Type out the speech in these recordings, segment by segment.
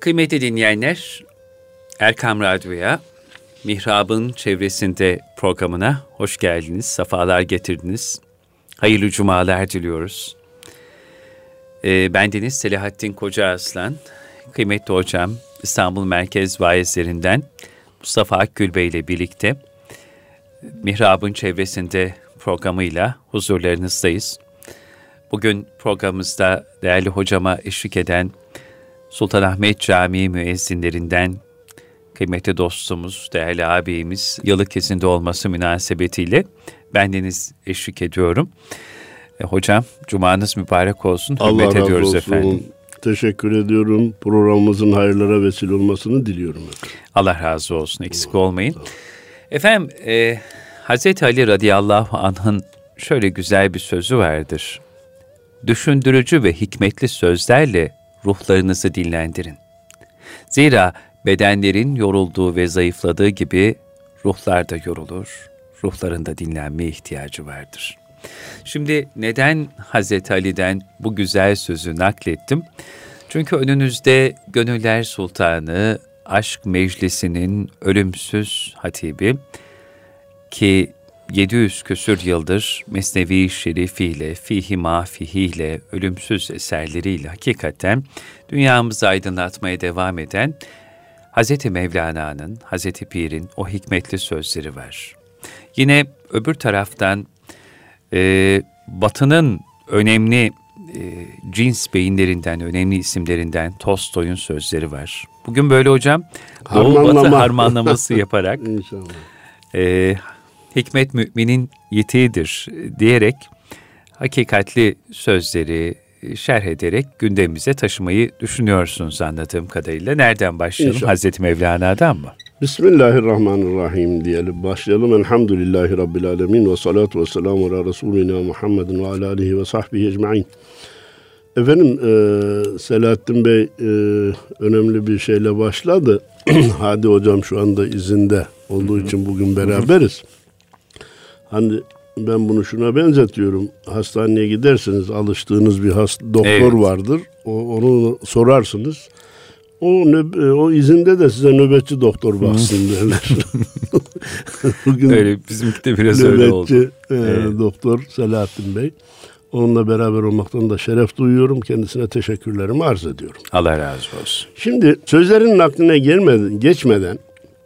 Kıymetli dinleyenler, Erkam Radyo'ya, Mihrab'ın çevresinde programına hoş geldiniz, sefalar getirdiniz. Hayırlı cumalar diliyoruz. Ee, ben Deniz Selahattin Koca Aslan, kıymetli hocam İstanbul Merkez Vaizlerinden Mustafa Akgül Bey ile birlikte Mihrab'ın çevresinde programıyla huzurlarınızdayız. Bugün programımızda değerli hocama eşlik eden Sultanahmet Camii müezzinlerinden kıymetli dostumuz, değerli abimiz Yalıkesir'de olması münasebetiyle bendeniz eşlik ediyorum. E, hocam, cumanız mübarek olsun. Allah Hürmet razı ediyoruz olsun. efendim. Teşekkür ediyorum. Programımızın hayırlara vesile olmasını diliyorum. Allah razı olsun, eksik olmayın. Efendim, e, Hz. Ali radıyallahu anh'ın şöyle güzel bir sözü vardır. Düşündürücü ve hikmetli sözlerle ruhlarınızı dinlendirin. Zira bedenlerin yorulduğu ve zayıfladığı gibi ruhlar da yorulur, ruhların da dinlenmeye ihtiyacı vardır. Şimdi neden Hazreti Ali'den bu güzel sözü naklettim? Çünkü önünüzde Gönüller Sultanı, Aşk Meclisi'nin ölümsüz hatibi ki 700 küsür yıldır Mesnevi Şerifiyle, Fihi Mafihiyle, ölümsüz eserleriyle hakikaten dünyamızı aydınlatmaya devam eden Hz. Mevlana'nın, Hz. Pir'in o hikmetli sözleri var. Yine öbür taraftan e, Batı'nın önemli e, cins beyinlerinden, önemli isimlerinden Tolstoy'un sözleri var. Bugün böyle hocam Doğu Batı Harmanlama. harmanlaması yaparak İnşallah. e, hikmet müminin yetiğidir diyerek hakikatli sözleri şerh ederek gündemimize taşımayı düşünüyorsunuz anladığım kadarıyla. Nereden başlayalım? İnşallah. Hazreti Mevlana'dan mı? Bismillahirrahmanirrahim diyelim. Başlayalım. Elhamdülillahi Rabbil alemin ve salatu ve selamu ala Resulina Muhammedin ve ala alihi ve sahbihi ecma'in. Efendim e, Selahattin Bey e, önemli bir şeyle başladı. Hadi hocam şu anda izinde olduğu için bugün beraberiz. Hani ben bunu şuna benzetiyorum. Hastaneye giderseniz alıştığınız bir hast doktor Evet. vardır. O, onu sorarsınız. O, nöb- o izinde de size nöbetçi doktor baksın derler. Bugün Öyle bizimki de biraz öyle oldu. nöbetçi e, Evet. doktor Selahattin Bey. Onunla beraber olmaktan da şeref duyuyorum. Kendisine teşekkürlerimi arz ediyorum. Allah razı olsun. Şimdi sözlerin nakline gelmeden, geçmeden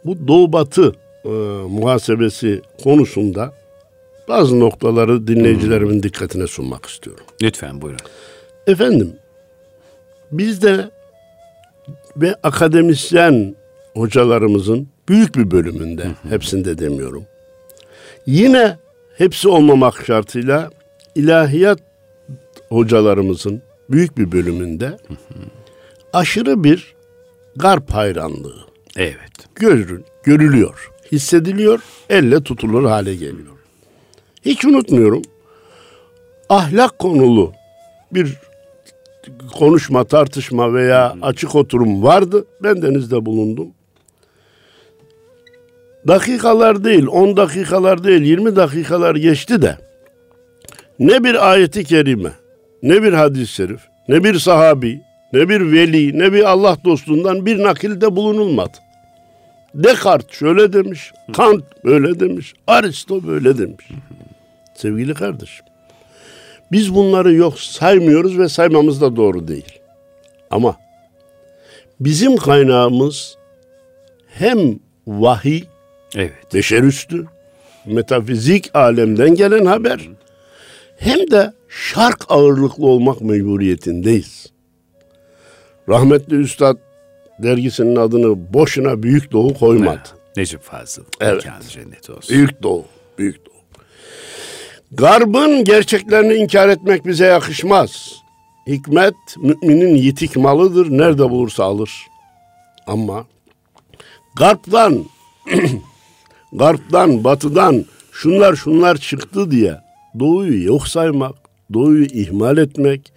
bu Doğu Batı e, muhasebesi konusunda bazı noktaları dinleyicilerimin dikkatine sunmak istiyorum. Lütfen buyurun. Efendim, bizde ve akademisyen hocalarımızın büyük bir bölümünde, hepsinde demiyorum. Yine hepsi olmamak şartıyla ilahiyat hocalarımızın büyük bir bölümünde aşırı bir garp hayranlığı Evet. görül, görülüyor, hissediliyor, elle tutulur hale geliyor. Hiç unutmuyorum. Ahlak konulu bir konuşma, tartışma veya açık oturum vardı. Ben denizde bulundum. Dakikalar değil, 10 dakikalar değil, 20 dakikalar geçti de ne bir ayeti kerime, ne bir hadis-i şerif, ne bir sahabi, ne bir veli, ne bir Allah dostundan bir nakilde bulunulmadı. Descartes şöyle demiş, Kant böyle demiş, Aristo böyle demiş. Sevgili kardeşim, biz bunları yok saymıyoruz ve saymamız da doğru değil. Ama bizim kaynağımız hem vahiy, Evet. beşerüstü, metafizik alemden gelen haber hem de şark ağırlıklı olmak mecburiyetindeyiz. Rahmetli Üstad dergisinin adını boşuna Büyük Doğu koymadı. Necip Fazıl. Evet. Mekanı cennet olsun. Büyük Doğu, Büyük Doğu. Garbın gerçeklerini inkar etmek bize yakışmaz. Hikmet müminin yitik malıdır, nerede bulursa alır. Ama Garp'tan, Garp'tan, Batı'dan şunlar şunlar çıktı diye Doğu'yu yok saymak, Doğu'yu ihmal etmek,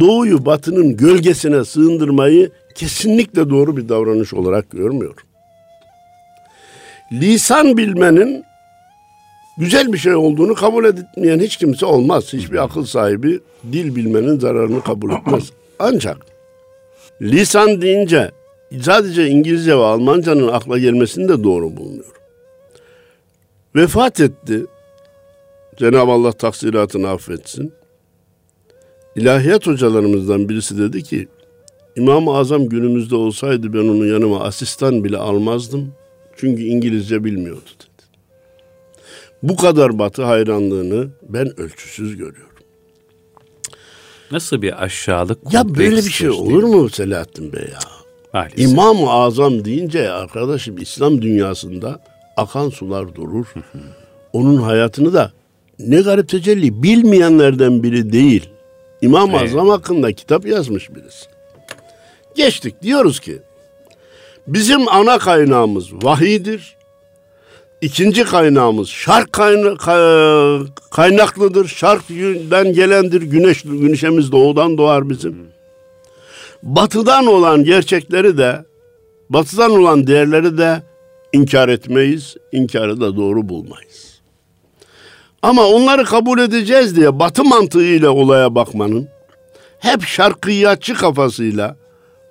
Doğu'yu Batı'nın gölgesine sığındırmayı kesinlikle doğru bir davranış olarak görmüyorum. Lisan bilmenin güzel bir şey olduğunu kabul etmeyen hiç kimse olmaz. Hiçbir akıl sahibi dil bilmenin zararını kabul etmez. Ancak lisan deyince sadece İngilizce ve Almanca'nın akla gelmesini de doğru bulmuyorum. Vefat etti. Cenab-ı Allah taksiratını affetsin. İlahiyat hocalarımızdan birisi dedi ki İmam-ı Azam günümüzde olsaydı ben onu yanıma asistan bile almazdım. Çünkü İngilizce bilmiyordu dedi. Bu kadar batı hayranlığını ben ölçüsüz görüyorum. Nasıl bir aşağılık Ya böyle bir şey olur mu Selahattin Bey ya? Maalesef. İmam-ı Azam deyince arkadaşım İslam dünyasında akan sular durur. Onun hayatını da ne garip tecelli bilmeyenlerden biri değil. İmam-ı Evet. Azam hakkında kitap yazmış birisi. Geçtik diyoruz ki bizim ana kaynağımız vahiydir. İkinci kaynağımız şark kayna- ka- kaynaklıdır. Şark'dan gelendir. Güneş güneşimiz doğudan doğar bizim. Batıdan olan gerçekleri de batıdan olan değerleri de inkar etmeyiz. İnkarı da doğru bulmayız. Ama onları kabul edeceğiz diye batı mantığıyla olaya bakmanın hep şarkıyatçı kafasıyla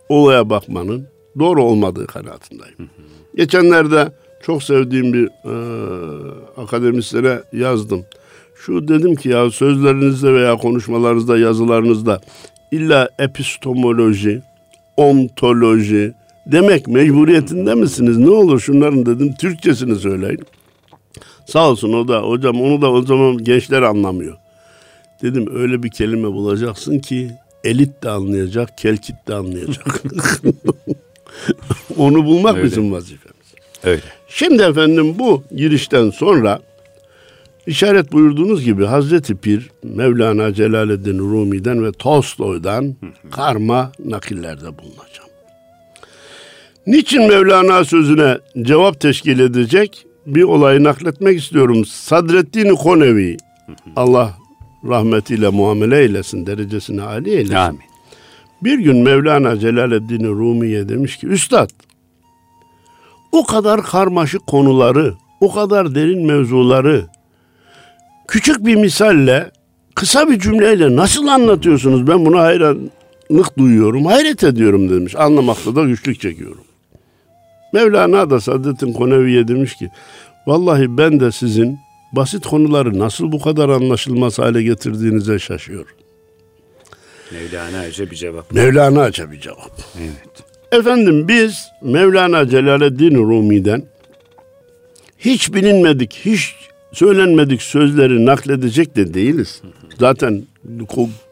olaya bakmanın doğru olmadığı kanaatindeyim. Geçenlerde çok sevdiğim bir e, akademisyene yazdım. Şu dedim ki ya sözlerinizde veya konuşmalarınızda, yazılarınızda illa epistemoloji, ontoloji demek mecburiyetinde misiniz? Ne olur şunların dedim Türkçesini söyleyin. Sağ olsun o da hocam onu da o zaman gençler anlamıyor. Dedim öyle bir kelime bulacaksın ki elit de anlayacak, kelkit de anlayacak. onu bulmak Öyle. bizim vazifemiz. Öyle. Şimdi efendim bu girişten sonra işaret buyurduğunuz gibi Hazreti Pir, Mevlana Celaleddin Rumi'den ve Tolstoy'dan karma nakillerde bulunacağım. Niçin Mevlana sözüne cevap teşkil edecek bir olayı nakletmek istiyorum. Sadreddin Konevi, Allah rahmetiyle muamele eylesin, derecesini âli eylesin. Amin. Bir gün Mevlana Celaleddin Rumi'ye demiş ki, Üstad, o kadar karmaşık konuları, o kadar derin mevzuları küçük bir misalle, kısa bir cümleyle nasıl anlatıyorsunuz? Ben buna hayranlık duyuyorum, hayret ediyorum demiş. Anlamakta da güçlük çekiyorum. Mevlana da Saadettin Konevi'ye demiş ki, vallahi ben de sizin basit konuları nasıl bu kadar anlaşılmaz hale getirdiğinize şaşıyorum. Mevlana'ca bir cevap. Mevlana'ca bir cevap. Evet. Efendim biz Mevlana Celaleddin Rumi'den hiç bilinmedik, hiç söylenmedik sözleri nakledecek de değiliz. Zaten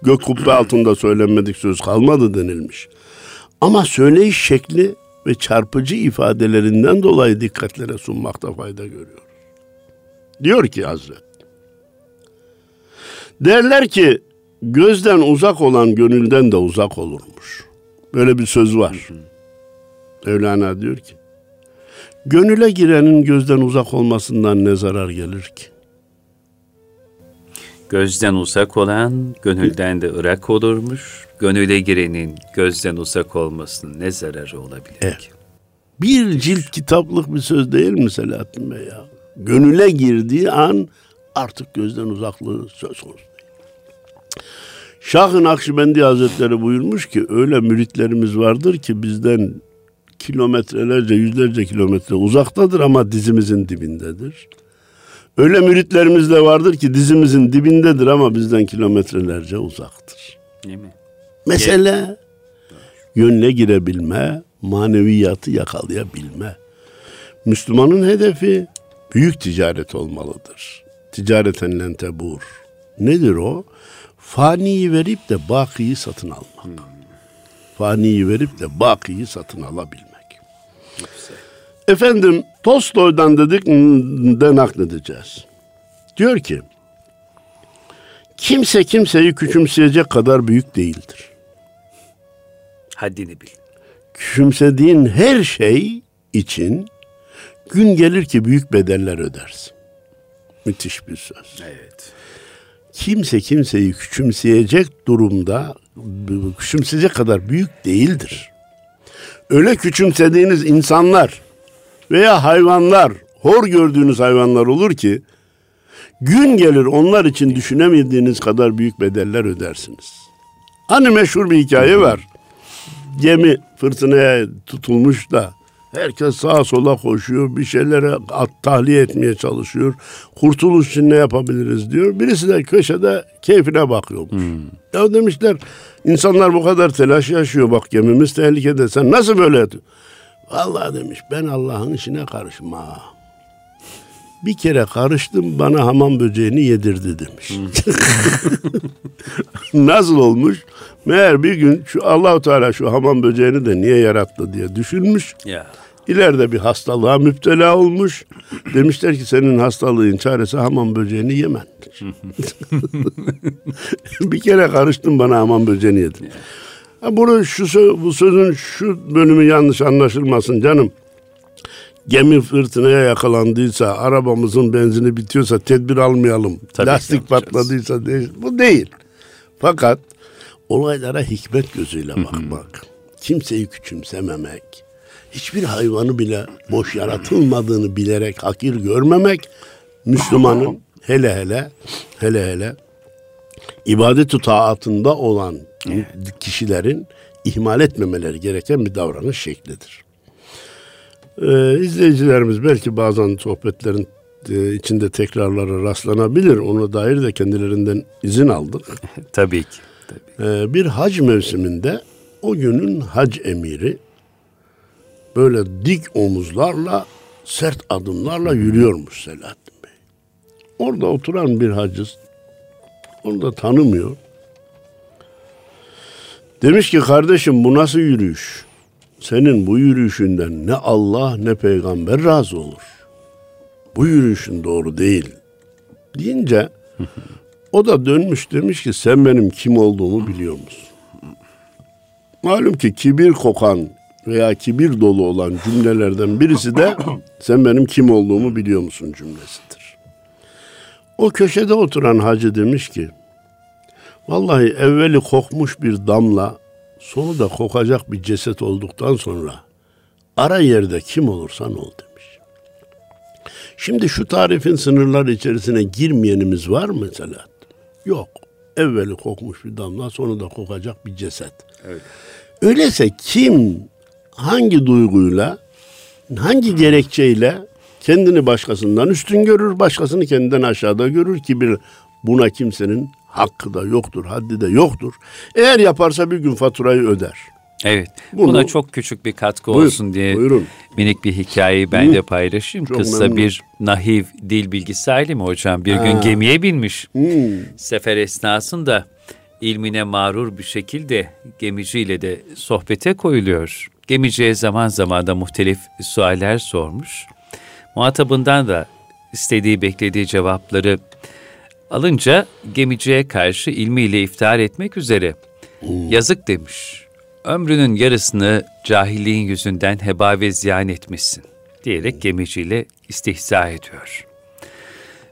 gök kubbe altında söylenmedik söz kalmadı denilmiş. Ama söyleyiş şekli ve çarpıcı ifadelerinden dolayı dikkatlere sunmakta fayda görüyoruz. Diyor ki Hazret. Derler ki gözden uzak olan gönülden de uzak olurmuş. Böyle bir söz var. Mevlana diyor ki, gönüle girenin gözden uzak olmasından ne zarar gelir ki? Gözden uzak olan gönülden de ırak olurmuş. Gönüle girenin gözden uzak olmasının ne zararı olabilir Evet. ki? Bir cilt kitaplık bir söz değil mi Selahattin Bey ya? Gönüle girdiği an artık gözden uzaklığı söz konusu değil. Şah-ı Nakşibendi Hazretleri buyurmuş ki öyle müritlerimiz vardır ki bizden kilometrelerce, yüzlerce kilometre uzaktadır ama dizimizin dibindedir. Öyle müritlerimiz de vardır ki dizimizin dibindedir ama bizden kilometrelerce uzaktır. Değil mi? Mesele yönle girebilme, maneviyatı yakalayabilme. Müslümanın hedefi büyük ticaret olmalıdır. Ticareten len tebur. Nedir o? Faniyi verip de bakiyi satın almak. Faniyi verip de bakiyi satın alabilmek. Efendim Tolstoy'dan dedik de nakledeceğiz. Diyor ki kimse kimseyi küçümseyecek kadar büyük değildir. Haddini bil. küçümsediğin her şey için gün gelir ki büyük bedeller ödersin. Müthiş bir söz. Evet. Kimse kimseyi küçümseyecek durumda küçümseyecek kadar büyük değildir. Öyle küçümsediğiniz insanlar veya hayvanlar, hor gördüğünüz hayvanlar olur ki gün gelir onlar için düşünemediğiniz kadar büyük bedeller ödersiniz. Hani meşhur bir hikaye var. Gemi fırtınaya tutulmuş da herkes sağa sola koşuyor. Bir şeylere at, tahliye etmeye çalışıyor. Kurtuluş için ne yapabiliriz diyor. Birisi de köşede keyfine bakıyormuş. Ya demişler insanlar bu kadar telaş yaşıyor bak gemimiz tehlikede. Sen nasıl böyle? Vallahi demiş ben Allah'ın işine karışma. Bir kere karıştım bana hamam böceğini yedirdi demiş. Nasıl olmuş? Meğer bir gün şu Allahu Teala şu hamam böceğini de niye yarattı diye düşünmüş. Ya. İleride bir hastalığa müptela olmuş. Demişler ki senin hastalığın çaresi hamam böceğini yemen. bir kere karıştım bana hamam böceğini yedin. Ha, bunu şu bu sözün şu bölümü yanlış anlaşılmasın canım. Gemi fırtınaya yakalandıysa, arabamızın benzini bitiyorsa tedbir almayalım. Tabii Lastik patladıysa değil. Bu değil. Fakat olaylara hikmet gözüyle bakmak, kimseyi küçümsememek, hiçbir hayvanı bile boş yaratılmadığını bilerek hakir görmemek, Müslümanın hele hele hele hele ibadet-i taatında olan kişilerin ihmal etmemeleri gereken bir davranış şeklidir. Ee, izleyicilerimiz belki bazen sohbetlerin e, içinde tekrarlara rastlanabilir. Ona dair de kendilerinden izin aldık. Tabii ki. Tabii. Ee, bir hac mevsiminde o günün hac emiri böyle dik omuzlarla sert adımlarla yürüyormuş Selahattin Bey. Orada oturan bir hacız onu da tanımıyor. Demiş ki kardeşim bu nasıl yürüyüş? Senin bu yürüyüşünden ne Allah ne peygamber razı olur. Bu yürüyüşün doğru değil. Deyince o da dönmüş demiş ki sen benim kim olduğumu biliyor musun? Malum ki kibir kokan veya kibir dolu olan cümlelerden birisi de sen benim kim olduğumu biliyor musun cümlesidir. O köşede oturan hacı demiş ki vallahi evveli kokmuş bir damla sonu da kokacak bir ceset olduktan sonra ara yerde kim olursan ol demiş. Şimdi şu tarifin sınırları içerisine girmeyenimiz var mı mesela? Yok. Evveli kokmuş bir damla sonu da kokacak bir ceset. Öyleyse kim hangi duyguyla, hangi gerekçeyle kendini başkasından üstün görür, başkasını kendinden aşağıda görür ki bir buna kimsenin hakkı da yoktur, haddi de yoktur. Eğer yaparsa bir gün faturayı öder. Evet. Bunu- Buna çok küçük bir katkı Buyur, olsun diye buyurun. minik bir hikayeyi ben Hı. de paylaşayım. Çok Kısa memnunum. bir nahiv dil bilgisi alimi hocam. Bir gün gemiye binmiş. Hmm. Sefer esnasında ilmine mağrur bir şekilde gemiciyle de sohbete koyuluyor. Gemiciye zaman zaman da muhtelif sualler sormuş. Muhatabından da istediği beklediği cevapları alınca gemiciye karşı ilmiyle iftihar etmek üzere yazık demiş. Ömrünün yarısını cahilliğin yüzünden heba ve ziyan etmişsin diyerek gemiciyle istihza ediyor.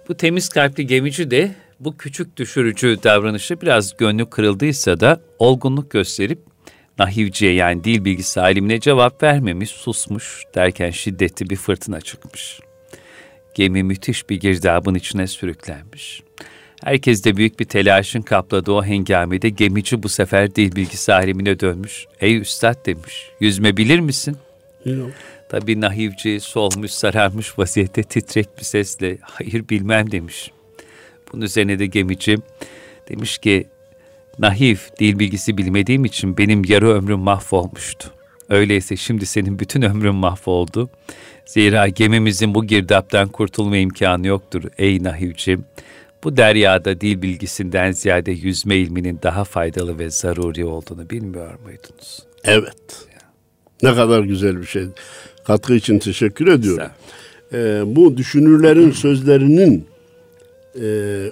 Bu temiz kalpli gemici de bu küçük düşürücü davranışı biraz gönlü kırıldıysa da olgunluk gösterip nahivciye yani dil bilgisi alimine cevap vermemiş, susmuş derken şiddetli bir fırtına çıkmış. Gemi müthiş bir girdabın içine sürüklenmiş. Herkes de büyük bir telaşın kapladığı o hengamede gemici bu sefer dil bilgisi alimine dönmüş. Ey üstad demiş, yüzme bilir misin? Yok. Tabii nahivci solmuş sararmış vaziyette titrek bir sesle hayır bilmem demiş. Bunun üzerine de gemici demiş ki nahif dil bilgisi bilmediğim için benim yarı ömrüm mahvolmuştu. Öyleyse şimdi senin bütün ömrün mahvoldu. Zira gemimizin bu girdaptan kurtulma imkanı yoktur ey nahivci. Bu deryada dil bilgisinden ziyade yüzme ilminin daha faydalı ve zaruri olduğunu bilmiyor muydunuz? Evet. Ne kadar güzel bir şey. Katkı için teşekkür ediyorum. Ee, bu düşünürlerin sözlerinin e,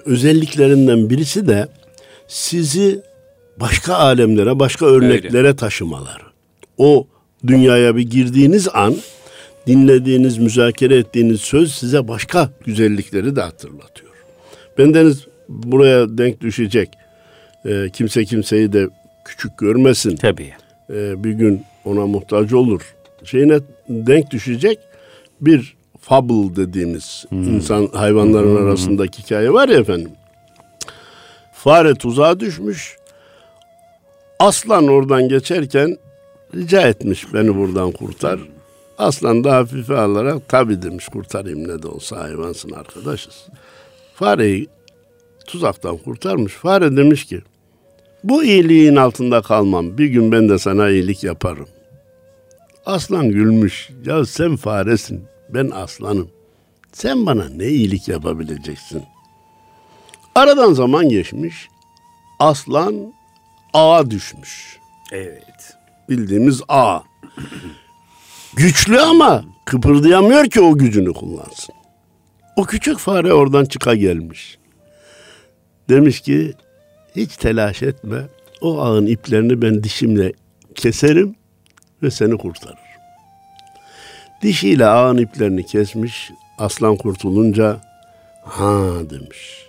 özelliklerinden birisi de sizi başka alemlere, başka örneklere taşımaları. O dünyaya bir girdiğiniz an dinlediğiniz, müzakere ettiğiniz söz size başka güzellikleri de hatırlatıyor. Bendeniz buraya denk düşecek. Ee, kimse kimseyi de küçük görmesin Tabii. e, bir gün ona muhtaç olur. Şeyine denk düşecek bir fable dediğimiz insan hayvanların arasındaki hikaye var ya efendim. Fare tuzağa düşmüş. Aslan oradan geçerken rica etmiş beni buradan kurtar. Aslan da hafife alarak tabi demiş kurtarayım ne de olsa hayvansın arkadaşız. Fareyi tuzaktan kurtarmış. Fare demiş ki bu iyiliğin altında kalmam. Bir gün ben de sana iyilik yaparım. Aslan gülmüş. Ya sen faresin. Ben aslanım. Sen bana ne iyilik yapabileceksin? Aradan zaman geçmiş. Aslan ağa düşmüş. Evet. Bildiğimiz ağa. Güçlü ama kıpırdayamıyor ki o gücünü kullansın. O küçük fare oradan çıka gelmiş. Demiş ki hiç telaş etme. O ağın iplerini ben dişimle keserim ve seni kurtarır. Dişiyle ağın iplerini kesmiş. Aslan kurtulunca ha demiş.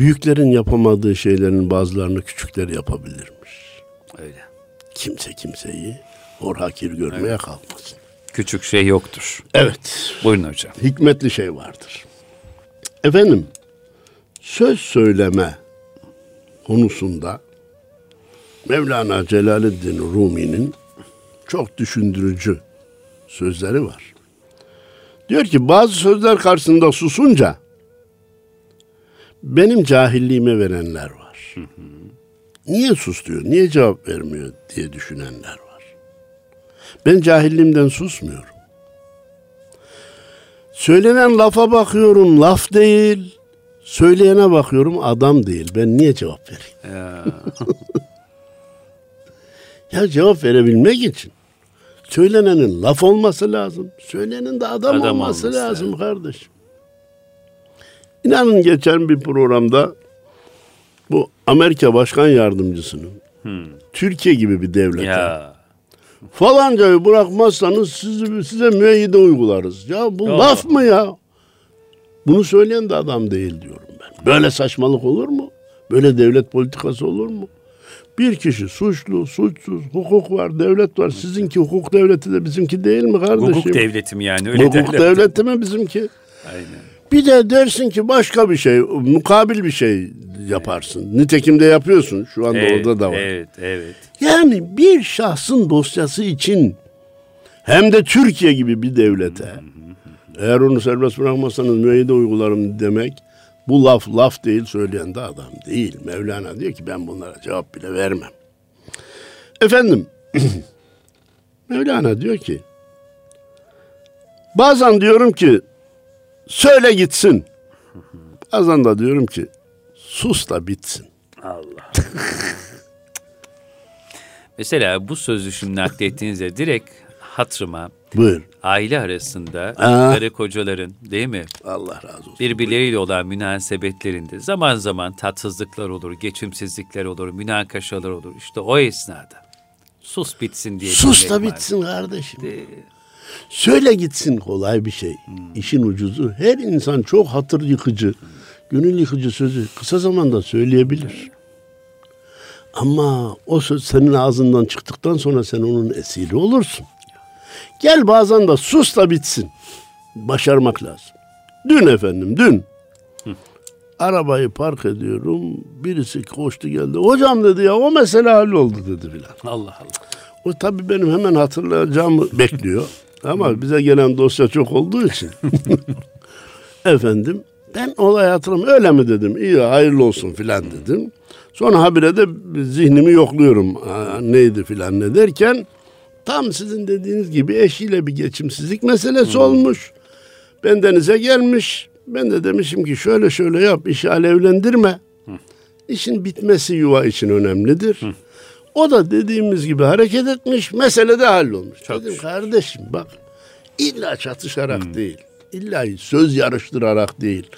Büyüklerin yapamadığı şeylerin bazılarını küçükler yapabilirmiş. Öyle. Kimse kimseyi hor hakir görmeye kalkmasın. Küçük şey yoktur. Evet. Buyurun hocam. hikmetli şey vardır. Efendim, söz söyleme konusunda Mevlana Celaleddin Rumi'nin çok düşündürücü sözleri var. Diyor ki bazı sözler karşısında susunca benim cahilliğime verenler var. Niye sus diyor, niye cevap vermiyor diye düşünenler var. Ben cahilliğimden susmuyorum. Söylenen lafa bakıyorum laf değil. Söyleyene bakıyorum adam değil. Ben niye cevap vereyim? Ya, Ya cevap verebilmek için söylenenin laf olması lazım. Söylenenin de adam, Adam olması, olması lazım kardeşim. İnanın geçen bir programda bu Amerika Başkan Yardımcısının Türkiye gibi bir devlete ya. falancayı bırakmazsanız sizi, size müeyyide uygularız. Ya bu Ya. laf mı ya? Bunu söyleyen de adam değil diyorum ben. Böyle saçmalık olur mu? Böyle devlet politikası olur mu? Bir kişi suçlu, suçsuz, hukuk var, devlet var. Sizinki hukuk devleti de bizimki değil mi kardeşim? Hukuk devletim yani öyle Hukuk derler. devleti mi bizimki? Aynen. Bir de dersin ki başka bir şey, mukabil bir şey yaparsın. Nitekim de yapıyorsun. Şu anda Evet, orada da var. Evet, evet. Yani bir şahsın dosyası için hem de Türkiye gibi bir devlete eğer onu serbest bırakmazsanız müeyyide uygularım demek bu laf laf değil söyleyen de adam değil. Mevlana diyor ki ben bunlara cevap bile vermem. Efendim Mevlana diyor ki bazen diyorum ki söyle gitsin. Bazen de diyorum ki sus da bitsin. Allah. Mesela bu sözü şimdi naklettiğinizde direkt hatırıma Buyur. aile arasında Aa. karı kocaların değil mi? Allah razı olsun. birbirleriyle olan münasebetlerinde zaman zaman tatsızlıklar olur, geçimsizlikler olur, münakaşalar olur. İşte o esnada sus bitsin diye. Sus da var. bitsin kardeşim. De- Söyle gitsin kolay bir şey. İşin ucuzu. Her insan çok hatır yıkıcı, gönül yıkıcı sözü kısa zamanda söyleyebilir. Ama o söz senin ağzından çıktıktan sonra sen onun esiri olursun. Gel bazen de sus da bitsin. Başarmak lazım. Dün efendim dün. Arabayı park ediyorum. Birisi koştu geldi. Hocam dedi ya o mesele halloldu dedi filan. Allah Allah. O tabii benim hemen hatırlayacağımı bekliyor. Ama bize gelen dosya çok olduğu için. Efendim ben olay hatırlamıyorum. Öyle mi dedim. İyi hayırlı olsun filan dedim. Sonra habire de zihnimi yokluyorum. Neydi filan ne derken tam sizin dediğiniz gibi eşiyle bir geçimsizlik meselesi olmuş. Ben denize gelmiş. Ben de demişim ki şöyle şöyle yap işi alevlendirme. İşin bitmesi yuva için önemlidir. O da dediğimiz gibi hareket etmiş. Mesele de hallolmuş. Çok Dedim kardeşim bak illa çatışarak değil. İlla söz yarıştırarak değil.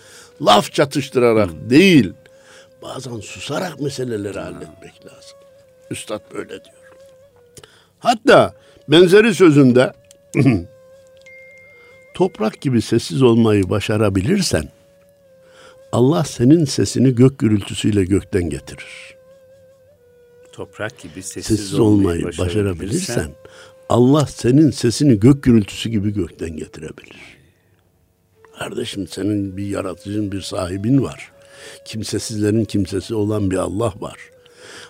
Laf çatıştırarak değil. Bazen susarak meseleleri halletmek lazım. Üstad böyle diyor. Hatta benzeri sözünde toprak gibi sessiz olmayı başarabilirsen Allah senin sesini gök gürültüsüyle gökten getirir. Toprak gibi sessiz, Sessiz olmayı başarabilirsen Allah senin sesini gök gürültüsü gibi gökten getirebilir. Kardeşim senin bir yaratıcın, bir sahibin var. Kimsesizlerin kimsesi olan bir Allah var.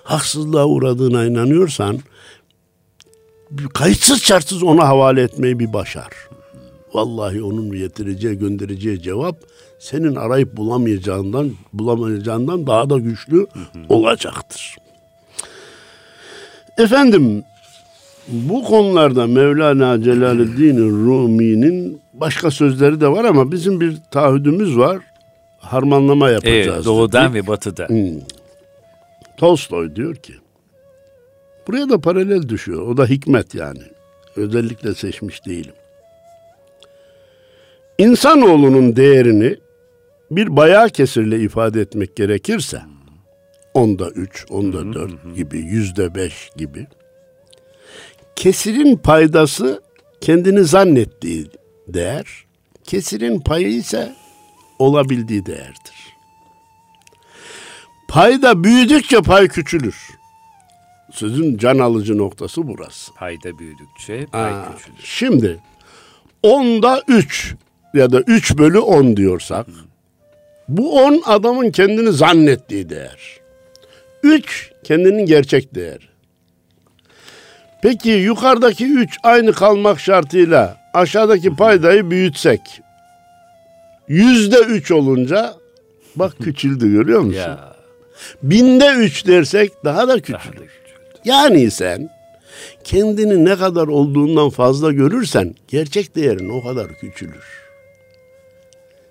Haksızlığa uğradığına inanıyorsan kayıtsız şartsız ona havale etmeyi bir başar. Vallahi onun getireceği, göndereceği cevap senin arayıp bulamayacağından, bulamayacağından daha da güçlü olacaktır. Efendim, bu konularda Mevlana Celaleddin Rumi'nin başka sözleri de var ama bizim bir taahhüdümüz var. Harmanlama yapacağız. Evet, doğudan dedik. ve batıda. Hmm. Tolstoy diyor ki, buraya da paralel düşüyor. O da hikmet yani. Özellikle seçmiş değilim. İnsanoğlunun değerini bir bayağı kesirle ifade etmek gerekirse, onda üç, onda dört gibi, yüzde beş gibi, kesirin paydası kendini zannettiği değer, kesirin payı ise olabildiği değerdir. Payda büyüdükçe pay küçülür. Sözün can alıcı noktası burası. Payda büyüdükçe pay Ha, küçülür. Şimdi onda 3 ya da 3 bölü 10 diyorsak bu 10 adamın kendini zannettiği değer. 3 kendinin gerçek değeri. Peki yukarıdaki 3 aynı kalmak şartıyla aşağıdaki paydayı büyütsek yüzde 3 olunca bak küçüldü görüyor musun? Ya. Binde 3 dersek daha da küçülür. Daha da küçüldü. Yani sen kendini ne kadar olduğundan fazla görürsen gerçek değerin o kadar küçülür.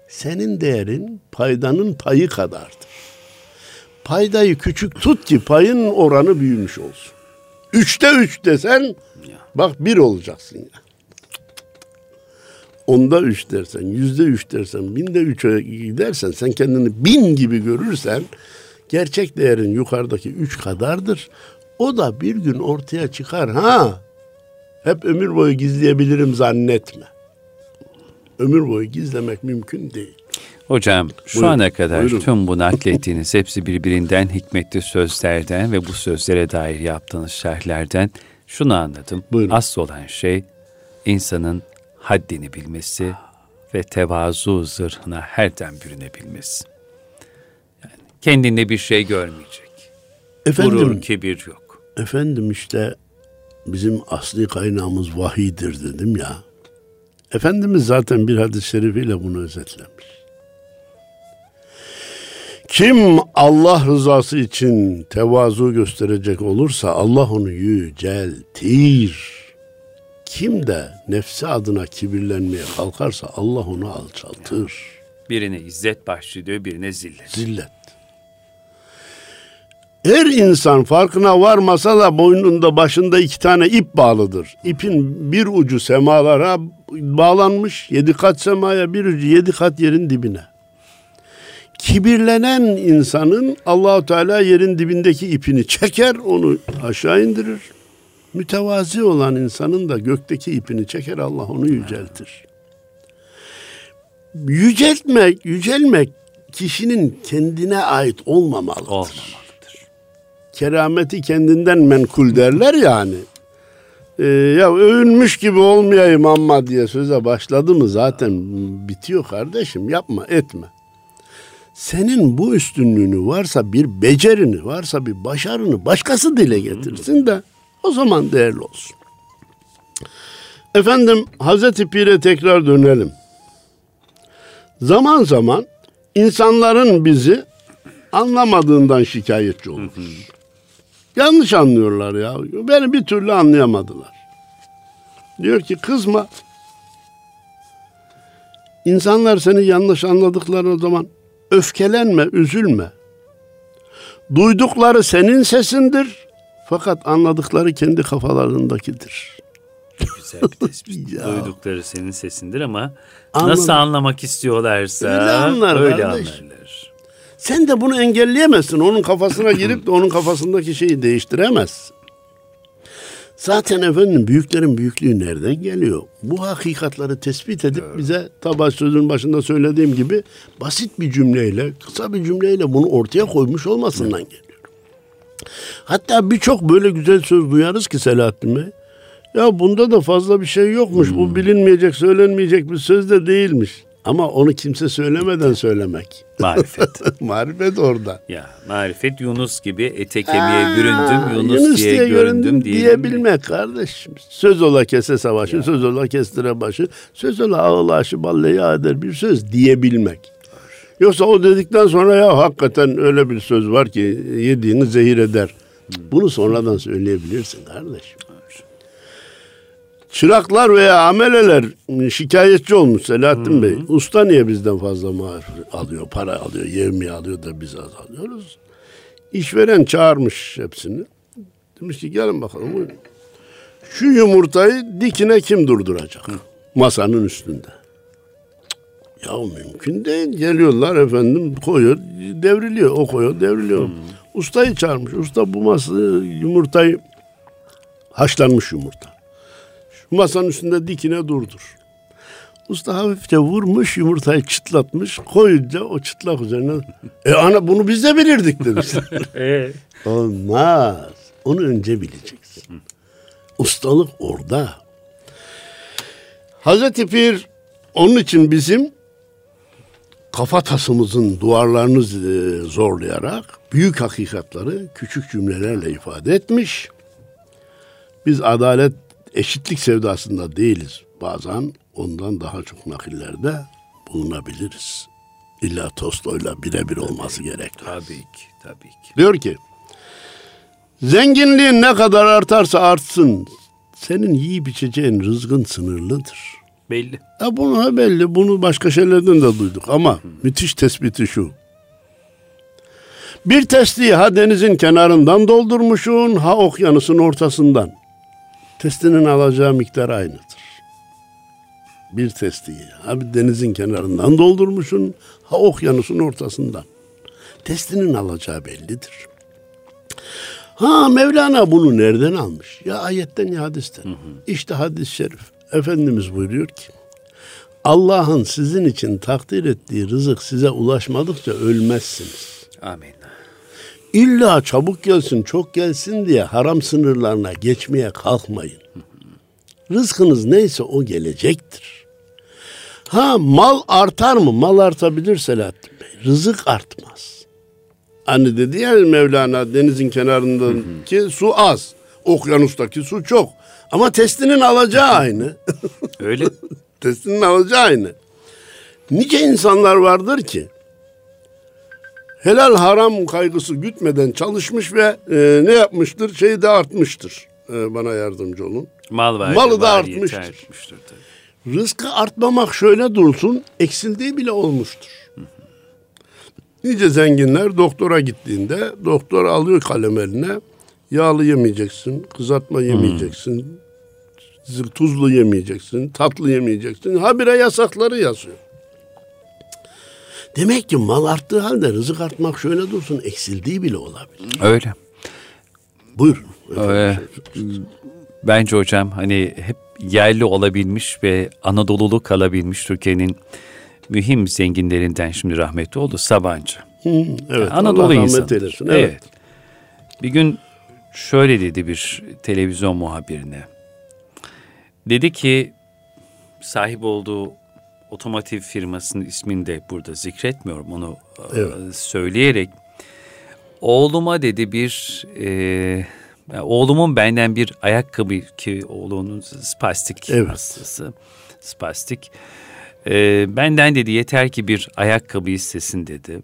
Senin değerin paydanın payı kadardır. Paydayı küçük tut ki payın oranı büyümüş olsun. Üçte üç desen bak bir olacaksın ya. Onda üç dersen, yüzde üç dersen, binde üçe gidersen sen kendini bin gibi görürsen gerçek değerin yukarıdaki üç kadardır. O da bir gün ortaya çıkar ha. Hep ömür boyu gizleyebilirim zannetme. Ömür boyu gizlemek mümkün değil. Hocam şu Buyurun, ana kadar buyurun. tüm bu naklettiğiniz hepsi birbirinden hikmetli sözlerden ve bu sözlere dair yaptığınız şerhlerden şunu anladım. Buyurun. Asıl olan şey insanın haddini bilmesi ve tevazu zırhına herden bürünebilmesi. Yani kendinde bir şey görmeyecek. Efendim, Gurur, kibir yok. efendim işte bizim asli kaynağımız vahiydir dedim ya. Efendimiz zaten bir hadis-i şerifiyle bunu özetlemiş. Kim Allah rızası için tevazu gösterecek olursa Allah onu yüceltir. Kim de nefsi adına kibirlenmeye kalkarsa Allah onu alçaltır. Birine izzet bahşediyor, birine zillet. Zillet. Her insan farkına varmasa da boynunda başında iki tane ip bağlıdır. İpin bir ucu semalara bağlanmış, yedi kat semaya, bir ucu yedi kat yerin dibine. Kibirlenen insanın Allahu Teala yerin dibindeki ipini çeker, onu aşağı indirir. Mütevazi olan insanın da gökteki ipini çeker, Allah onu yüceltir. Yüceltmek, yücelmek kişinin kendine ait olmamalıdır. Olmamalıdır. Kerameti kendinden menkul derler yani. Ee, ya övünmüş gibi olmayayım ama diye söze başladı mı zaten bitiyor kardeşim yapma etme. Senin bu üstünlüğünü varsa bir becerini varsa bir başarını başkası dile getirsin de o zaman değerli olsun. Efendim Hazreti Pir'e tekrar dönelim. Zaman zaman insanların bizi anlamadığından şikayetçi oluruz. Yanlış anlıyorlar ya. Beni bir türlü anlayamadılar. Diyor ki kızma. İnsanlar seni yanlış anladıkları o zaman öfkelenme, üzülme. Duydukları senin sesindir. Fakat anladıkları kendi kafalarındakidir. Güzel bir tespit. Duydukları senin sesindir ama Anladım. nasıl anlamak istiyorlarsa Öyle anlar öyle anlarlar. Sen de bunu engelleyemezsin. Onun kafasına girip de onun kafasındaki şeyi değiştiremezsin. Zaten efendim büyüklerin büyüklüğü nereden geliyor? Bu hakikatları tespit edip bize tabi sözün başında söylediğim gibi basit bir cümleyle, kısa bir cümleyle bunu ortaya koymuş olmasından geliyor. Hatta birçok böyle güzel söz duyarız ki Selahattin Bey. Ya bunda da fazla bir şey yokmuş. Bu bilinmeyecek, söylenmeyecek bir söz de değilmiş. Ama onu kimse söylemeden söylemek. Marifet. marifet orada. Ya marifet Yunus gibi ete kemiğe büründüm, Yunus, Yunus diye, diye göründüm diyebilmek kardeşim. Söz ola kese savaşı, ya. söz ola kestire başı, söz ola ağla aşı balleyi eder bir söz diyebilmek. Yoksa o dedikten sonra ya hakikaten öyle bir söz var ki yediğini zehir eder. Bunu sonradan söyleyebilirsin kardeşim. Çıraklar veya ameleler şikayetçi olmuş Selahattin hmm. Bey. Usta niye bizden fazla maaş alıyor, para alıyor, yevmiye alıyor da biz az alıyoruz. İşveren çağırmış hepsini. Demiş ki gelin bakalım Şu yumurtayı dikine kim durduracak? Hı. Masanın üstünde. Ya mümkün değil. Geliyorlar efendim koyuyor, devriliyor. O koyuyor, devriliyor. Hmm. Ustayı çağırmış. Usta bu masayı yumurtayı haşlanmış yumurta. Masanın üstünde dikine durdur. Usta hafifçe vurmuş, yumurtayı çıtlatmış. Koyunca o çıtlak üzerine e ana bunu biz de bilirdik demişler. E? Olmaz. Onu önce bileceksin. Ustalık orada. Hazreti Pir onun için bizim kafa tasımızın duvarlarını e, zorlayarak büyük hakikatları küçük cümlelerle ifade etmiş. Biz adalet eşitlik sevdasında değiliz. Bazen ondan daha çok nakillerde bulunabiliriz. İlla Tolstoy'la birebir olması gerek. Tabii ki, tabii ki. Diyor ki, zenginliğin ne kadar artarsa artsın, senin yiyip içeceğin rızgın sınırlıdır. Belli. Ya bunu belli. Bunu başka şeylerden de duyduk ama Hı. müthiş tespiti şu. Bir testiyi ha denizin kenarından doldurmuşsun ha okyanusun ortasından. Testinin alacağı miktar aynıdır. Bir testiyi ha bir denizin kenarından doldurmuşsun ha okyanusun ortasından. Testinin alacağı bellidir. Ha Mevlana bunu nereden almış? Ya ayetten ya hadisten. Hı hı. İşte hadis-i şerif. Efendimiz buyuruyor ki Allah'ın sizin için takdir ettiği rızık size ulaşmadıkça ölmezsiniz. Amin. İlla çabuk gelsin, çok gelsin diye haram sınırlarına geçmeye kalkmayın. Rızkınız neyse o gelecektir. Ha mal artar mı? Mal artabilir Selahattin Bey. Rızık artmaz. Hani dedi ya Mevlana denizin kenarındaki su az. Okyanustaki su çok. Ama testinin alacağı aynı. Öyle. testinin alacağı aynı. Nice insanlar vardır ki helal haram kaygısı gütmeden çalışmış ve e, ne yapmıştır? Şeyi de artmıştır. E, bana yardımcı olun. Mal var. Malı da artmıştır. Rızkı artmamak şöyle dursun, eksildiği bile olmuştur. Nice zenginler doktora gittiğinde doktor alıyor kalem eline. Yağlı yemeyeceksin, kızartma yemeyeceksin, hmm. tuzlu yemeyeceksin, tatlı yemeyeceksin. Habire yasakları yazıyor. Demek ki mal arttığı halde rızık artmak şöyle dursun eksildiği bile olabilir. Öyle. Buyurun. Ee, bence hocam hani hep yerli olabilmiş ve Anadolulu kalabilmiş Türkiye'nin mühim zenginlerinden şimdi rahmetli oldu Sabancı. Hı, evet. Anadolu insanı. Evet. evet. Bir gün şöyle dedi bir televizyon muhabirine. Dedi ki sahip olduğu otomotiv firmasının ismini de burada zikretmiyorum onu e, evet. söyleyerek oğluma dedi bir e, yani oğlumun benden bir ayakkabı ki oğlunun spastik evet. hastası spastik e, benden dedi yeter ki bir ayakkabı istesin dedi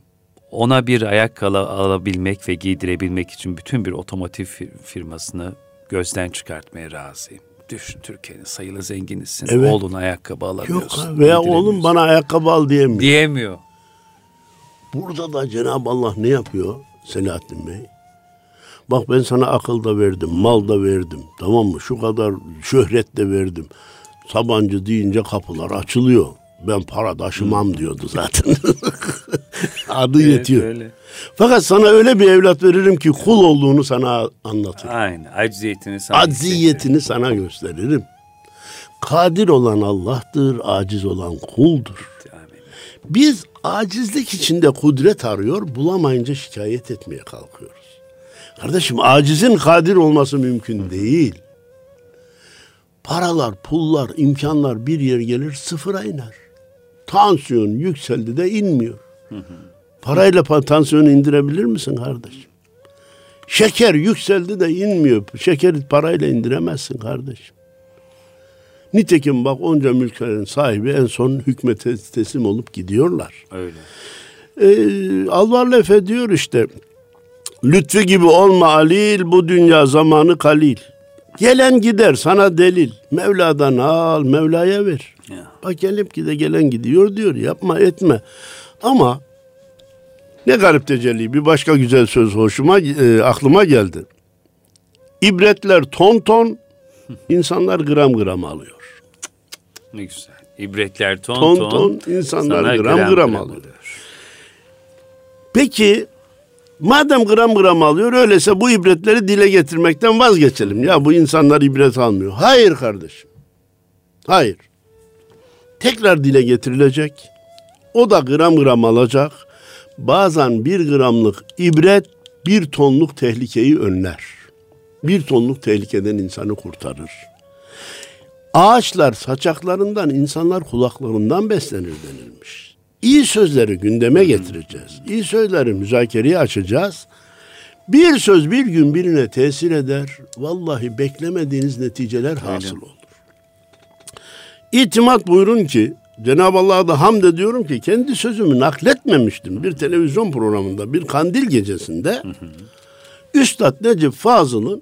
ona bir ayakkabı alabilmek ve giydirebilmek için bütün bir otomotiv firmasını gözden çıkartmaya razıyım. Düşün Türkiye'nin sayılı zenginisin. Evet. Oğlun ayakkabı alamıyorsun. Yok veya oğlum bana ayakkabı al diyemiyor. Diyemiyor. Burada da Cenab-ı Allah ne yapıyor Selahattin Bey? Bak ben sana akıl da verdim, mal da verdim. Tamam mı? Şu kadar şöhret de verdim. Sabancı deyince kapılar açılıyor ben para taşımam diyordu zaten. Adı evet, yetiyor. Öyle. Fakat sana öyle bir evlat veririm ki kul olduğunu sana anlatırım. Aynen. Acziyetini sana Acziyetini sana gösteririm. Kadir olan Allah'tır, aciz olan kuldur. Amin. Biz acizlik içinde kudret arıyor, bulamayınca şikayet etmeye kalkıyoruz. Kardeşim acizin kadir olması mümkün değil. Paralar, pullar, imkanlar bir yer gelir sıfıra iner. Tansiyon yükseldi de inmiyor. Parayla pa- tansiyonu indirebilir misin kardeşim? Şeker yükseldi de inmiyor. Şekeri parayla indiremezsin kardeşim. Nitekim bak onca mülklerin sahibi en son hükmete teslim olup gidiyorlar. Öyle. Ee, Alvar Efe diyor işte Lütfü gibi olma Alil bu dünya zamanı kalil. Gelen gider sana delil. Mevla'dan al Mevla'ya ver. Ya. Bak gelip gide gelen gidiyor diyor. Yapma etme. Ama ne garip tecelli. Bir başka güzel söz hoşuma e, aklıma geldi. İbretler ton ton, insanlar gram gram alıyor. Ne güzel. İbretler ton Ton ton, ton, insanlar sana gram gram alıyor. Peki madem gram gram alıyor öyleyse bu ibretleri dile getirmekten vazgeçelim. Ya bu insanlar ibret almıyor. Hayır kardeşim. Hayır. Tekrar dile getirilecek. O da gram gram alacak. Bazen bir gramlık ibret bir tonluk tehlikeyi önler. Bir tonluk tehlikeden insanı kurtarır. Ağaçlar saçaklarından, insanlar kulaklarından beslenir denilmiş. İyi sözleri gündeme getireceğiz. İyi sözleri müzakereye açacağız. Bir söz bir gün birine tesir eder. Vallahi beklemediğiniz neticeler hasıl olur. İtimat buyurun ki Cenab-ı Allah'a da hamd ediyorum ki kendi sözümü nakletmemiştim. Bir televizyon programında bir kandil gecesinde Üstad Necip Fazıl'ın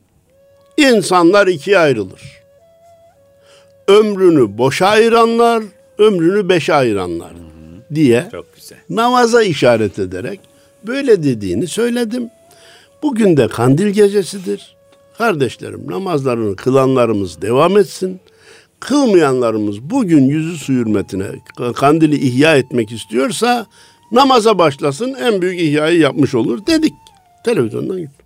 insanlar ikiye ayrılır. Ömrünü boşa ayıranlar, ömrünü beşe ayıranlar diye Çok güzel. namaza işaret ederek böyle dediğini söyledim. Bugün de kandil gecesidir. Kardeşlerim namazlarını kılanlarımız devam etsin. Kılmayanlarımız bugün yüzü su hürmetine kandili ihya etmek istiyorsa namaza başlasın en büyük ihyayı yapmış olur dedik. Televizyondan gittim.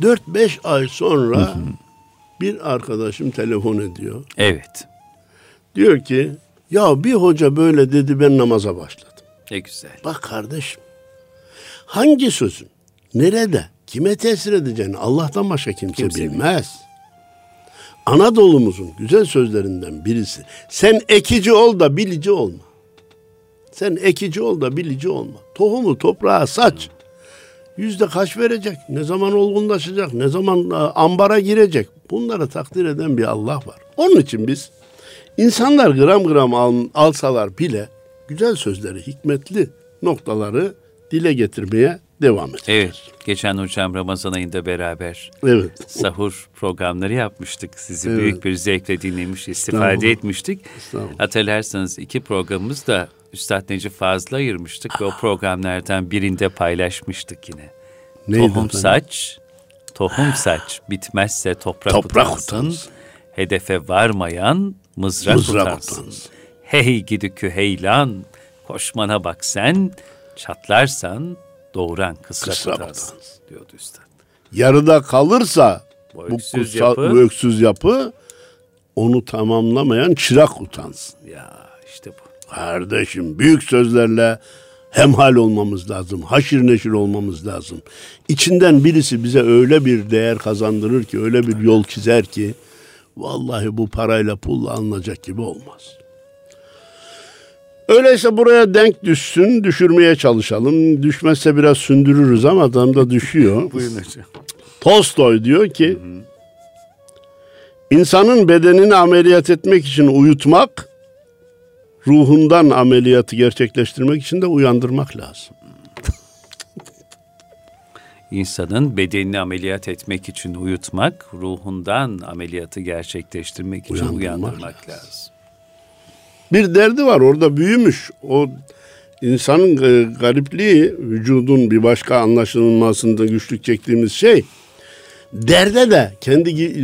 4-5 ay sonra bir arkadaşım telefon ediyor. Evet. Diyor ki ya bir hoca böyle dedi ben namaza başladım. Ne güzel. Bak kardeşim hangi sözün nerede kime tesir edeceğini Allah'tan başka kimse, Kimse bilmez. Anadolu'muzun güzel sözlerinden birisi. Sen ekici ol da bilici olma. Sen ekici ol da bilici olma. Tohumu toprağa saç. Yüzde kaç verecek? Ne zaman olgunlaşacak? Ne zaman e, ambara girecek? Bunları takdir eden bir Allah var. Onun için biz insanlar gram gram al, alsalar bile güzel sözleri, hikmetli noktaları dile getirmeye devam edeceğiz. Evet. Geçen hocam Ramazan ayında beraber Evet. sahur programları yapmıştık. Sizi Evet. büyük bir zevkle dinlemiş, istifade etmiştik. Hatırlarsanız iki programımız da Üstad Necip Fazıl'a ayırmıştık ve o programlardan birinde paylaşmıştık yine. Neydi tohum efendim? saç, tohum saç bitmezse toprak, Toprak utansın. utansın. Hedefe varmayan mızrak, Mızrak utansın. utansın. Hey gidi küheylan, koşmana bak sen, çatlarsan doğuran Kısrak utansın, utansın. diyordu Üstad. Yarıda kalırsa Bu bu öksüz kutsal, yapı- bu öksüz yapı onu tamamlamayan çırak utansın. Ya işte bu. Kardeşim büyük sözlerle hemhal olmamız lazım. Haşir neşir olmamız lazım. İçinden birisi bize öyle bir değer kazandırır ki, öyle bir yol çizer ki vallahi bu parayla pulla alınacak gibi olmaz. Öyleyse buraya denk düşsün, düşürmeye çalışalım. Düşmezse biraz sündürürüz ama adam da düşüyor. Buyurun hocam. Tolstoy diyor ki insanın bedenini ameliyat etmek için uyutmak ruhundan ameliyatı gerçekleştirmek için de uyandırmak lazım. İnsanın bedenini ameliyat etmek için uyutmak, ruhundan ameliyatı gerçekleştirmek için Uyandırmak uyandırmak lazım. lazım. Bir derdi var orada büyümüş. O insanın e, garipliği vücudun bir başka anlaşılmasında güçlük çektiğimiz şey derde de kendi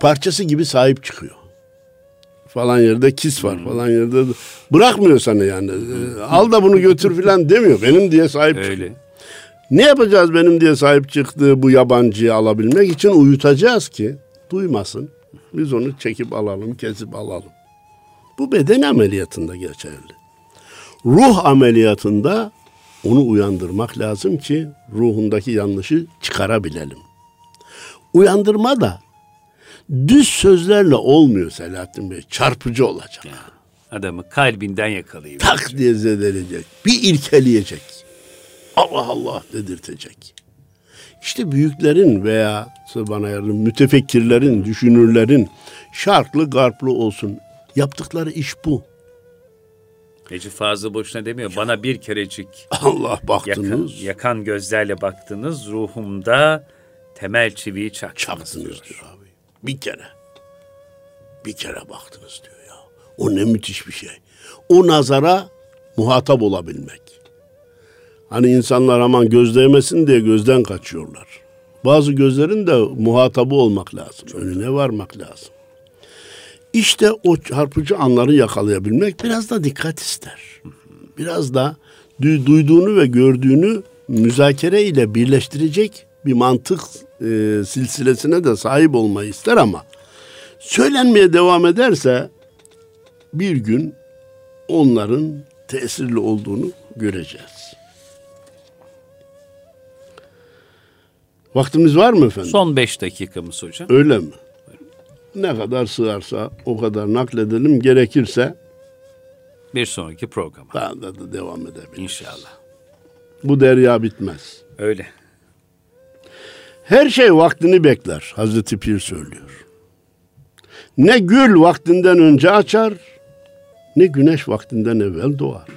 parçası gibi sahip çıkıyor. Falan yerde kis var falan yerde de- bırakmıyor sana yani. E, Al da bunu götür falan demiyor. Benim diye sahip çıkıyor. Öyle. Ne yapacağız benim diye sahip çıktığı bu yabancıyı alabilmek için uyutacağız ki duymasın. Biz onu çekip alalım, kesip alalım. Bu beden ameliyatında geçerli. Ruh ameliyatında onu uyandırmak lazım ki ruhundaki yanlışı çıkarabilelim. Uyandırma da düz sözlerle olmuyor Selahattin Bey. Çarpıcı olacak. Adamı kalbinden yakalayıp tak diye zedeleyecek. Bir irkeleyecek. Allah Allah dedirtecek. İşte büyüklerin veya bana yardım mütefekkirlerin, düşünürlerin şarklı garplı olsun. Yaptıkları iş bu. Necip Fazıl boşuna demiyor. Bana bir kerecik Allah baktınız. yakan, yakan gözlerle baktınız. Ruhumda temel çiviyi çaktınız, Çaktınız diyor. diyor abi. Bir kere. Bir kere baktınız diyor ya. O ne müthiş bir şey. O nazara muhatap olabilmek. Hani insanlar aman göz değmesin diye gözden kaçıyorlar. Bazı gözlerin de muhatabı olmak lazım. Önüne varmak lazım. İşte o çarpıcı anları yakalayabilmek biraz da dikkat ister. Biraz da du- duyduğunu ve gördüğünü müzakere ile birleştirecek bir mantık e, silsilesine de sahip olmayı ister ama söylenmeye devam ederse bir gün onların tesirli olduğunu göreceğiz. Vaktimiz var mı efendim? Son beş dakikamız hocam. Öyle mi? Ne kadar sığarsa o kadar nakledelim. Gerekirse Bir sonraki programa. daha da, da devam edebiliriz. İnşallah. Bu derya bitmez. Öyle. Her şey vaktini bekler. Hazreti Pir söylüyor. Ne gül vaktinden önce açar, ne güneş vaktinden evvel doğar.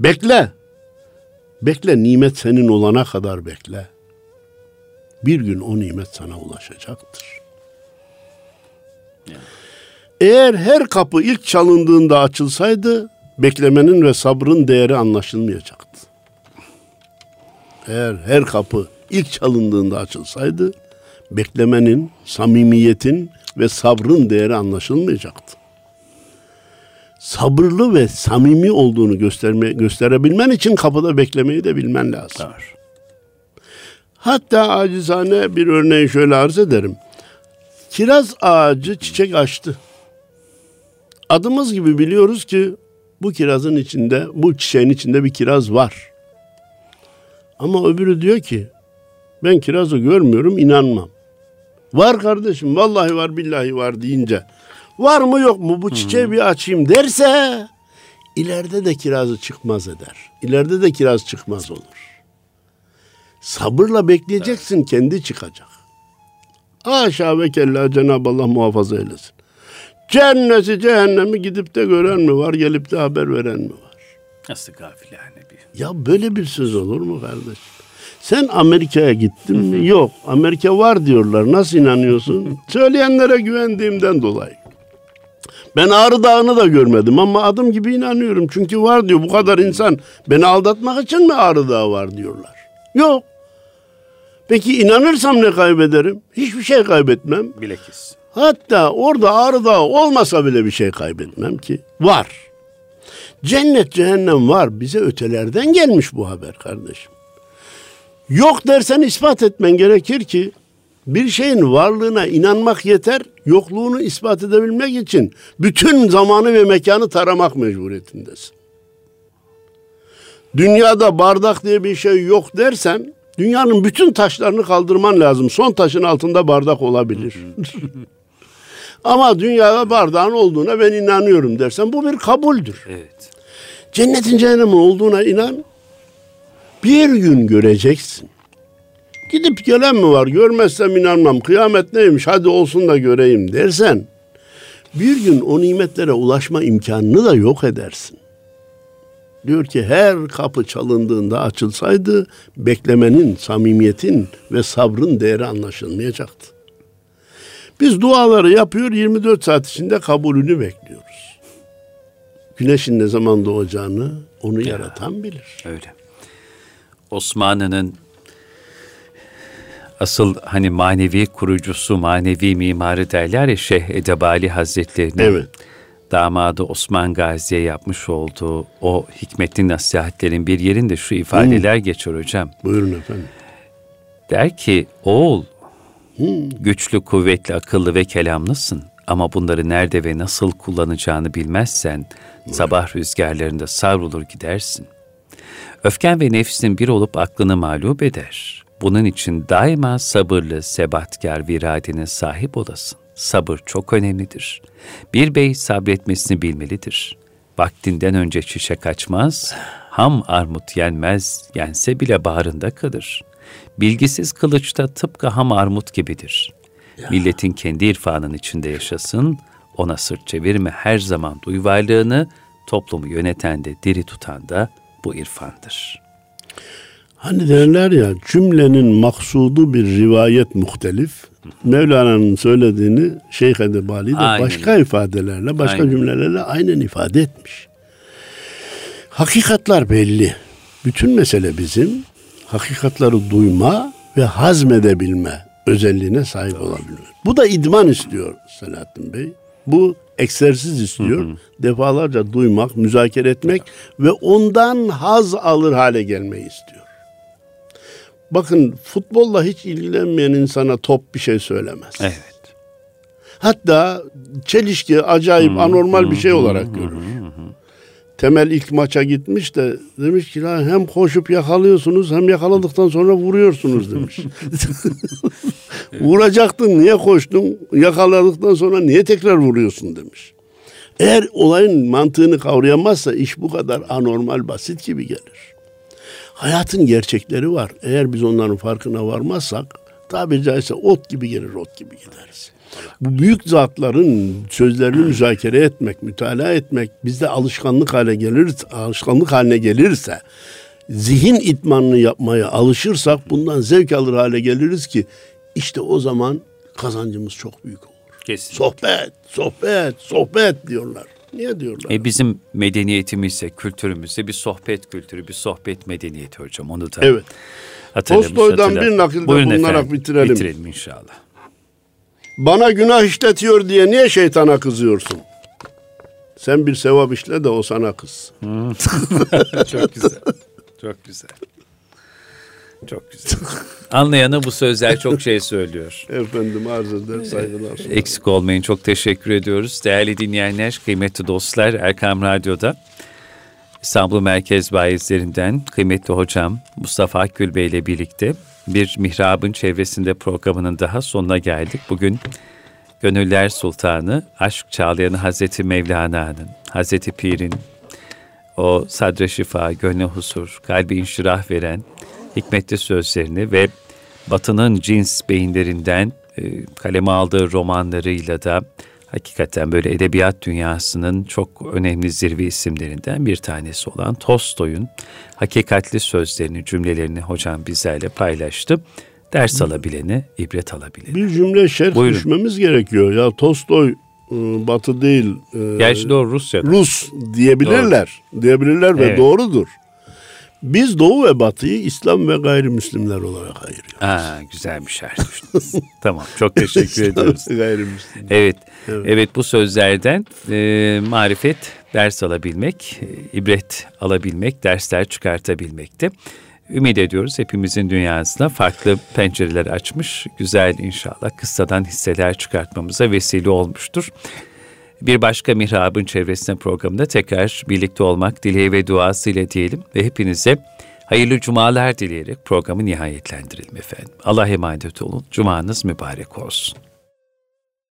Bekle. Bekle nimet senin olana kadar bekle. Bir gün o nimet sana ulaşacaktır. Eğer her kapı ilk çalındığında açılsaydı, beklemenin ve sabrın değeri anlaşılmayacaktı. Eğer her kapı ilk çalındığında açılsaydı, beklemenin, samimiyetin ve sabrın değeri anlaşılmayacaktı. Sabırlı ve samimi olduğunu gösterme, gösterebilmen için kapıda beklemeyi de bilmen lazım. Var. Hatta acizane bir örneği şöyle arz ederim. Kiraz ağacı çiçek açtı. Adımız gibi biliyoruz ki bu kirazın içinde, bu çiçeğin içinde bir kiraz var. Ama öbürü diyor ki ben kirazı görmüyorum inanmam. Var kardeşim vallahi var billahi var deyince var mı yok mu bu çiçeği bir açayım derse ileride de kirazı çıkmaz eder. İleride de kiraz çıkmaz olur. Sabırla bekleyeceksin kendi çıkacak. Haşa ve kella Cenab-ı Allah muhafaza eylesin. Cenneti cehennemi gidip de gören mi var gelip de haber veren mi var? Nasıl gafilane bir. Ya böyle bir söz olur mu kardeş? Sen Amerika'ya gittin mi? Yok. Amerika var diyorlar. Nasıl inanıyorsun? Söyleyenlere güvendiğimden dolayı. Ben Ağrı Dağı'nı da görmedim ama adım gibi inanıyorum. Çünkü var diyor. Bu kadar insan beni aldatmak için mi Ağrı Dağı var diyorlar. Yok. Peki inanırsam ne kaybederim? Hiçbir şey kaybetmem. Bilakis. Hatta orada Ağrı Dağı olmasa bile bir şey kaybetmem ki. Var. Cennet cehennem var. Bize ötelerden gelmiş bu haber kardeşim. Yok dersen ispat etmen gerekir ki bir şeyin varlığına inanmak yeter, yokluğunu ispat edebilmek için bütün zamanı ve mekanı taramak mecburiyetindesin. Dünyada bardak diye bir şey yok dersen dünyanın bütün taşlarını kaldırman lazım. Son taşın altında bardak olabilir. Ama dünyada bardağın olduğuna ben inanıyorum dersen bu bir kabuldür. Evet. Cennetin cehennemin olduğuna inan. Bir gün göreceksin. Gidip gelen mi var? Görmezsem inanmam. Kıyamet neymiş? Hadi olsun da göreyim dersen bir gün o nimetlere ulaşma imkanını da yok edersin. Diyor ki her kapı çalındığında açılsaydı beklemenin, samimiyetin ve sabrın değeri anlaşılmayacaktı. Biz duaları yapıyor 24 saat içinde kabulünü bekliyoruz. Güneşin ne zaman doğacağını onu yaratan bilir. Öyle. Osmanlı'nın asıl hani manevi kurucusu, manevi mimarı derler ya Şeyh Edebali Hazretleri'nin Evet. Damadı Osman Gazi'ye yapmış olduğu o hikmetli nasihatlerin bir yerinde şu ifadeler geçiyor hocam. Buyurun efendim. Der ki oğul güçlü, kuvvetli, akıllı ve kelamlısın ama bunları nerede ve nasıl kullanacağını bilmezsen sabah rüzgarlarında savrulur gidersin. Öfken ve nefsin bir olup aklını mağlup eder. Bunun için daima sabırlı, sebatkar bir iradenin sahip olasın. Sabır çok önemlidir. Bir bey sabretmesini bilmelidir. Vaktinden önce çiçek açmaz, ham armut yenmez, yense bile bağrında kalır. Bilgisiz kılıçta tıpkı ham armut gibidir. Ya. Milletin kendi irfanın içinde yaşasın, ona sırt çevirme her zaman duy varlığını, toplumu yöneten de diri tutan da bu irfandır. Hani derler ya cümlenin maksudu bir rivayet muhtelif. Mevlana'nın söylediğini Şeyh Edebali de aynen. başka ifadelerle, başka aynen. cümlelerle aynen ifade etmiş. Hakikatlar belli. Bütün mesele bizim hakikatları duyma ve hazmedebilme özelliğine sahip olabilmek. Bu da idman istiyor Selahattin Bey. Bu egzersiz istiyor. Hı hı. Defalarca duymak, müzakere etmek ve ondan haz alır hale gelmeyi istiyor. Bakın futbolla hiç ilgilenmeyen insana top bir şey söylemez. Evet. Hatta çelişki acayip hmm, anormal hmm, bir şey olarak hmm, görür. Hmm, hmm. Temel ilk maça gitmiş de demiş ki hem koşup yakalıyorsunuz hem yakaladıktan sonra vuruyorsunuz demiş. Vuracaktın niye koştun yakaladıktan sonra niye tekrar vuruyorsun demiş. Eğer olayın mantığını kavrayamazsa iş bu kadar anormal basit gibi gelir. Hayatın gerçekleri var. Eğer biz onların farkına varmazsak tabiri caizse ot gibi gelir ot gibi gideriz. Bu büyük zatların sözlerini müzakere etmek, mütalaa etmek bizde alışkanlık hale gelir, alışkanlık haline gelirse, zihin itmanını yapmaya alışırsak bundan zevk alır hale geliriz ki işte o zaman kazancımız çok büyük olur. Kesin. Sohbet, sohbet, sohbet diyorlar. Niye diyorlar? E bizim medeniyetimizde, kültürümüzde bir sohbet kültürü, bir sohbet medeniyeti hocam. Onu da evet. Tolstoy'dan bir nakilde Buyurun bulunarak efendim, bitirelim. Bitirelim inşallah. Bana günah işletiyor diye niye şeytana kızıyorsun? Sen bir sevap işle de o sana kız. Hmm. Çok güzel. Çok güzel. Çok güzel. Anlayanı bu sözler çok şey söylüyor. Efendim arz eder saygılar. Sunarım. Eksik olmayın çok teşekkür ediyoruz. Değerli dinleyenler, kıymetli dostlar Erkam Radyo'da İstanbul Merkez Bayizlerinden kıymetli hocam Mustafa Akgül Bey ile birlikte bir mihrabın çevresinde programının daha sonuna geldik. Bugün Gönüller Sultanı, Aşk Çağlayanı Hazreti Mevlana'nın, Hazreti Pir'in o sadre şifa, gönle husur, kalbi inşirah veren hikmetli sözlerini ve Batı'nın cins beyinlerinden e, kaleme aldığı romanlarıyla da hakikaten böyle edebiyat dünyasının çok önemli zirve isimlerinden bir tanesi olan Tolstoy'un hakikatli sözlerini, cümlelerini hocam bizlerle paylaştı. Ders alabileni, ibret alabileni. Bir cümle şerh Buyurun. düşmemiz gerekiyor. Ya Tolstoy e, Batı değil. E, Gerçi doğru Rusya. Rus diyebilirler. Doğru. Diyebilirler ve evet. doğrudur. Biz Doğu ve Batı'yı İslam ve gayrimüslimler olarak ayırıyoruz. Ha, güzel bir şerh tamam, çok teşekkür ediyoruz. gayrimüslim. Evet, evet, evet bu sözlerden e, marifet ders alabilmek, e, ibret alabilmek, dersler çıkartabilmekte. Ümit ediyoruz hepimizin dünyasına farklı pencereler açmış, güzel inşallah kıssadan hisseler çıkartmamıza vesile olmuştur. Bir başka Mihrab'ın çevresinde programında tekrar birlikte olmak dileği ve duası ile diyelim ve hepinize hayırlı cumalar dileyerek programı nihayetlendirelim efendim. Allah emanet olun. Cumanız mübarek olsun.